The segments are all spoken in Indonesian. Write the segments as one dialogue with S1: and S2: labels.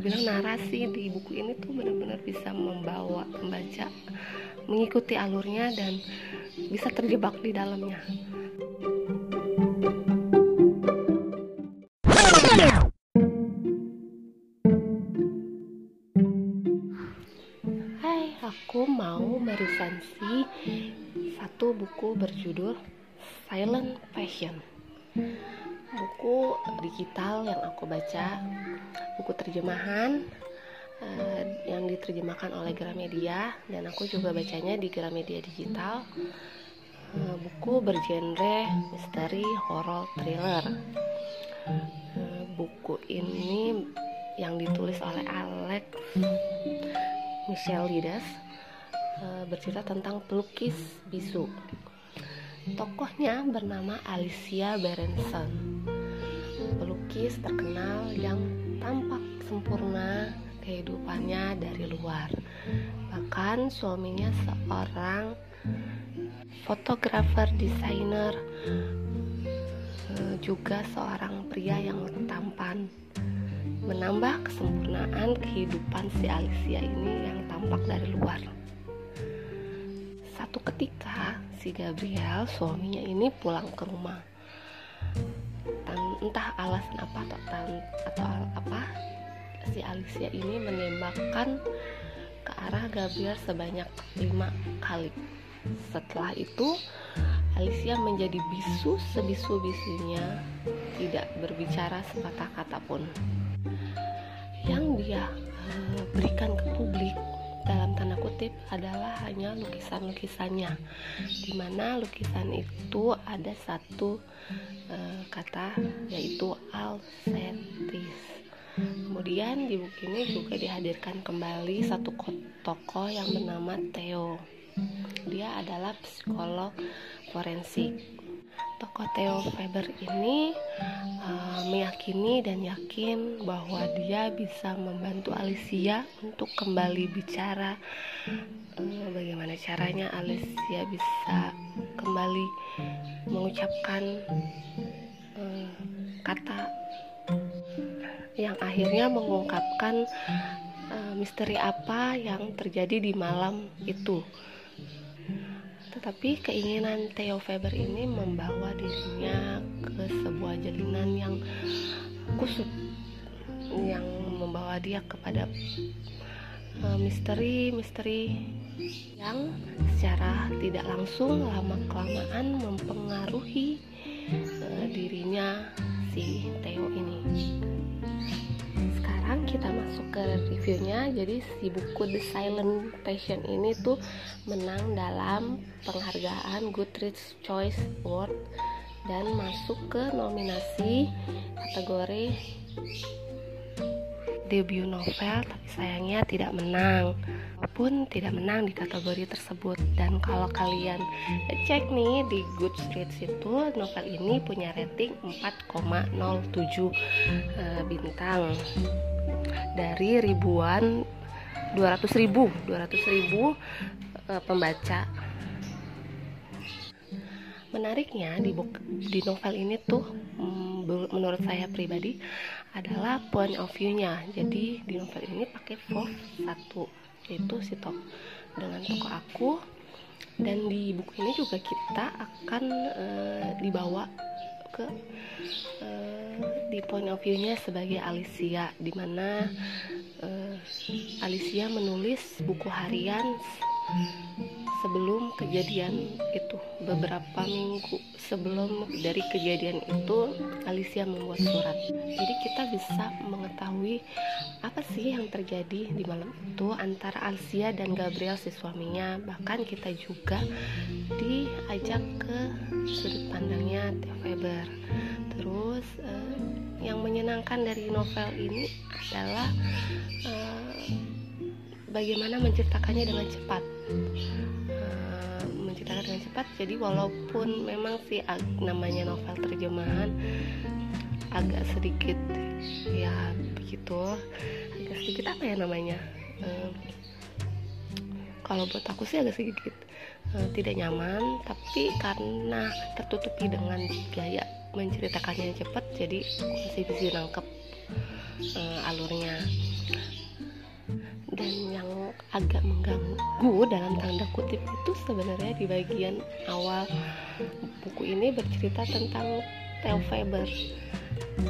S1: bilang narasi di buku ini tuh benar-benar bisa membawa pembaca mengikuti alurnya dan bisa terjebak di dalamnya. Hai, aku mau meresensi satu buku berjudul Silent Passion buku digital yang aku baca buku terjemahan uh, yang diterjemahkan oleh Gramedia dan aku juga bacanya di Gramedia digital. Uh, buku bergenre misteri horror thriller. Uh, buku ini yang ditulis oleh Alex Michelle Lidas bercerita tentang pelukis bisu. Tokohnya bernama Alicia Berenson, pelukis terkenal yang tampak sempurna kehidupannya dari luar. Bahkan suaminya seorang fotografer, desainer, eh, juga seorang pria yang tampan. Menambah kesempurnaan kehidupan si Alicia ini yang tampak dari luar. Satu ketika si Gabriel suaminya ini pulang ke rumah entah alasan apa atau atau apa si Alicia ini menembakkan ke arah Gabriel sebanyak lima kali. Setelah itu Alicia menjadi bisu sebisu-bisunya tidak berbicara sepatah kata pun. Yang dia uh, berikan ke publik dalam tanda kutip adalah hanya lukisan-lukisannya di mana lukisan itu ada satu uh, kata yaitu Alcetis kemudian di buku ini juga dihadirkan kembali satu tokoh yang bernama Theo. Dia adalah psikolog forensik tokoh Theo Faber ini uh, meyakini dan yakin bahwa dia bisa membantu Alicia untuk kembali bicara. Uh, bagaimana caranya Alicia bisa kembali mengucapkan uh, kata yang akhirnya mengungkapkan uh, misteri apa yang terjadi di malam itu tetapi keinginan Theo Faber ini membawa dirinya ke sebuah jalinan yang kusut yang membawa dia kepada misteri-misteri yang secara tidak langsung lama kelamaan mempengaruhi uh, dirinya si Theo ini ke reviewnya. Jadi si buku The Silent Passion ini tuh menang dalam penghargaan Goodreads Choice Award dan masuk ke nominasi kategori debut novel tapi sayangnya tidak menang. Pun tidak menang di kategori tersebut. Dan kalau kalian cek nih di Goodreads itu novel ini punya rating 4,07 uh, bintang dari ribuan 200 ribu 200 ribu uh, pembaca. Menariknya di, di novel ini tuh mm, menurut saya pribadi adalah point of view-nya. Jadi di novel ini pakai voice satu yaitu si tok dengan tokoh aku dan di buku ini juga kita akan uh, dibawa ke uh, di point of view-nya sebagai Alicia di mana uh, Alicia menulis buku harian sebelum kejadian itu beberapa minggu sebelum dari kejadian itu Alicia membuat surat. Jadi kita bisa mengetahui apa sih yang terjadi di malam itu antara Alicia dan Gabriel si suaminya. Bahkan kita juga diajak ke sudut pandangnya Weber. Terus uh, yang menyenangkan dari novel ini adalah uh, bagaimana menceritakannya dengan cepat jadi walaupun memang sih namanya novel terjemahan agak sedikit ya begitu agak sedikit apa ya namanya? Uh, kalau buat aku sih agak sedikit uh, tidak nyaman. Tapi karena tertutupi dengan gaya menceritakannya cepat jadi masih bisa nangkep uh, alurnya dan yang agak mengganggu dalam tanda kutip itu sebenarnya di bagian awal buku ini bercerita tentang Theo Faber.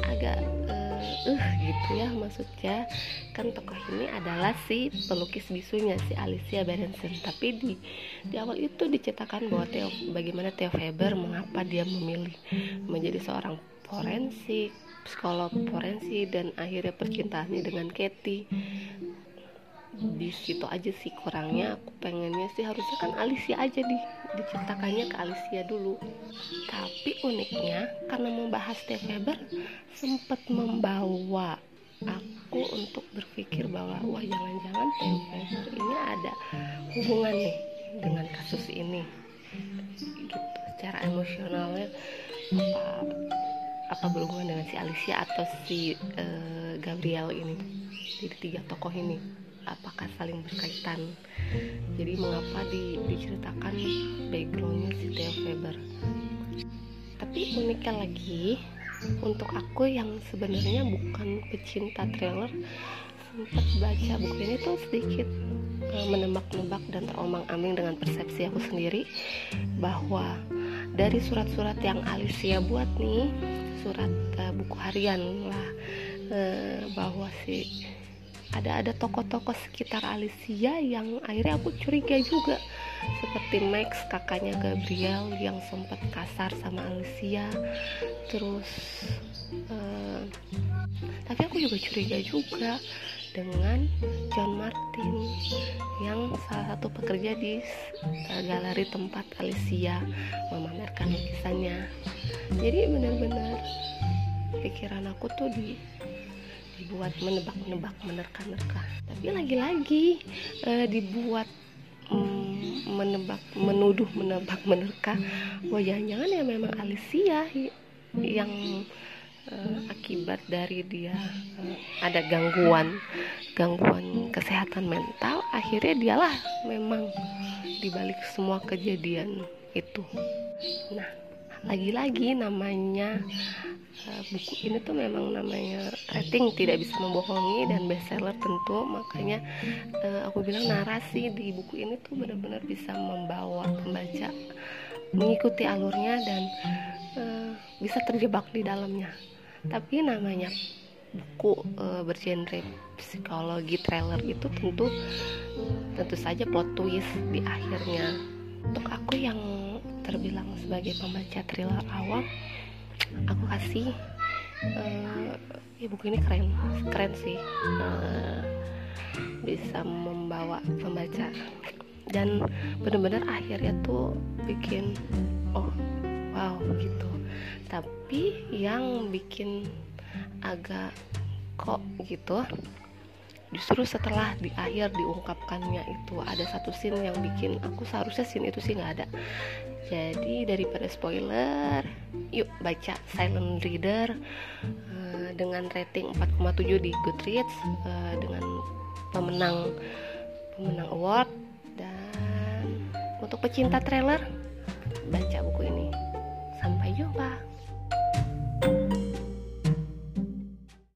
S1: Agak uh, uh gitu ya maksudnya. Kan tokoh ini adalah si pelukis bisunya si Alicia Berenson. Tapi di di awal itu diceritakan bahwa Theo bagaimana Theo Faber mengapa dia memilih menjadi seorang forensik psikolog forensik dan akhirnya percintaannya dengan Katie di situ aja sih kurangnya. Aku pengennya sih harusnya kan Alicia aja di diceritakannya ke Alicia dulu. Tapi uniknya karena membahas Steve Weber sempat membawa aku untuk berpikir bahwa wah jangan-jangan Theo Weber ini ada hubungan nih dengan kasus ini. Gitu secara emosionalnya apa apa berhubungan dengan si Alicia atau si uh, Gabriel ini? Jadi tiga tokoh ini apakah saling berkaitan? Jadi mengapa di, diceritakan backgroundnya si Theo Weber? Tapi uniknya lagi untuk aku yang sebenarnya bukan pecinta trailer sempat baca buku ini tuh sedikit uh, menebak-nebak dan teromang-ambing dengan persepsi aku sendiri bahwa dari surat-surat yang Alicia buat nih surat uh, buku harian lah uh, bahwa si ada ada tokoh-tokoh sekitar Alicia yang akhirnya aku curiga juga. Seperti Max kakaknya Gabriel yang sempat kasar sama Alicia. Terus uh, tapi aku juga curiga juga dengan John Martin yang salah satu pekerja di uh, galeri tempat Alicia memamerkan lukisannya. Jadi benar-benar pikiran aku tuh di dibuat menebak-nebak menerka-nerka. Tapi lagi-lagi uh, dibuat um, menebak menuduh menebak menerka wah jangan-jangan ya memang Alicia yang uh, akibat dari dia uh, ada gangguan gangguan kesehatan mental akhirnya dialah memang dibalik semua kejadian itu. Nah lagi-lagi namanya uh, buku ini tuh memang namanya rating tidak bisa membohongi dan bestseller tentu. Makanya uh, aku bilang narasi di buku ini tuh benar-benar bisa membawa pembaca mengikuti alurnya dan uh, bisa terjebak di dalamnya. Tapi namanya buku uh, bergenre psikologi trailer itu tentu tentu saja plot twist di akhirnya. Untuk aku yang terbilang sebagai pembaca thriller awal aku kasih uh, ya buku ini keren keren sih. Uh, bisa membawa pembaca. Dan benar-benar akhirnya tuh bikin oh wow gitu. Tapi yang bikin agak kok gitu justru setelah di akhir diungkapkannya itu ada satu scene yang bikin aku seharusnya scene itu sih nggak ada jadi daripada spoiler yuk baca Silent Reader uh, dengan rating 4,7 di Goodreads uh, dengan pemenang pemenang award dan untuk pecinta trailer baca buku ini. Sampai jumpa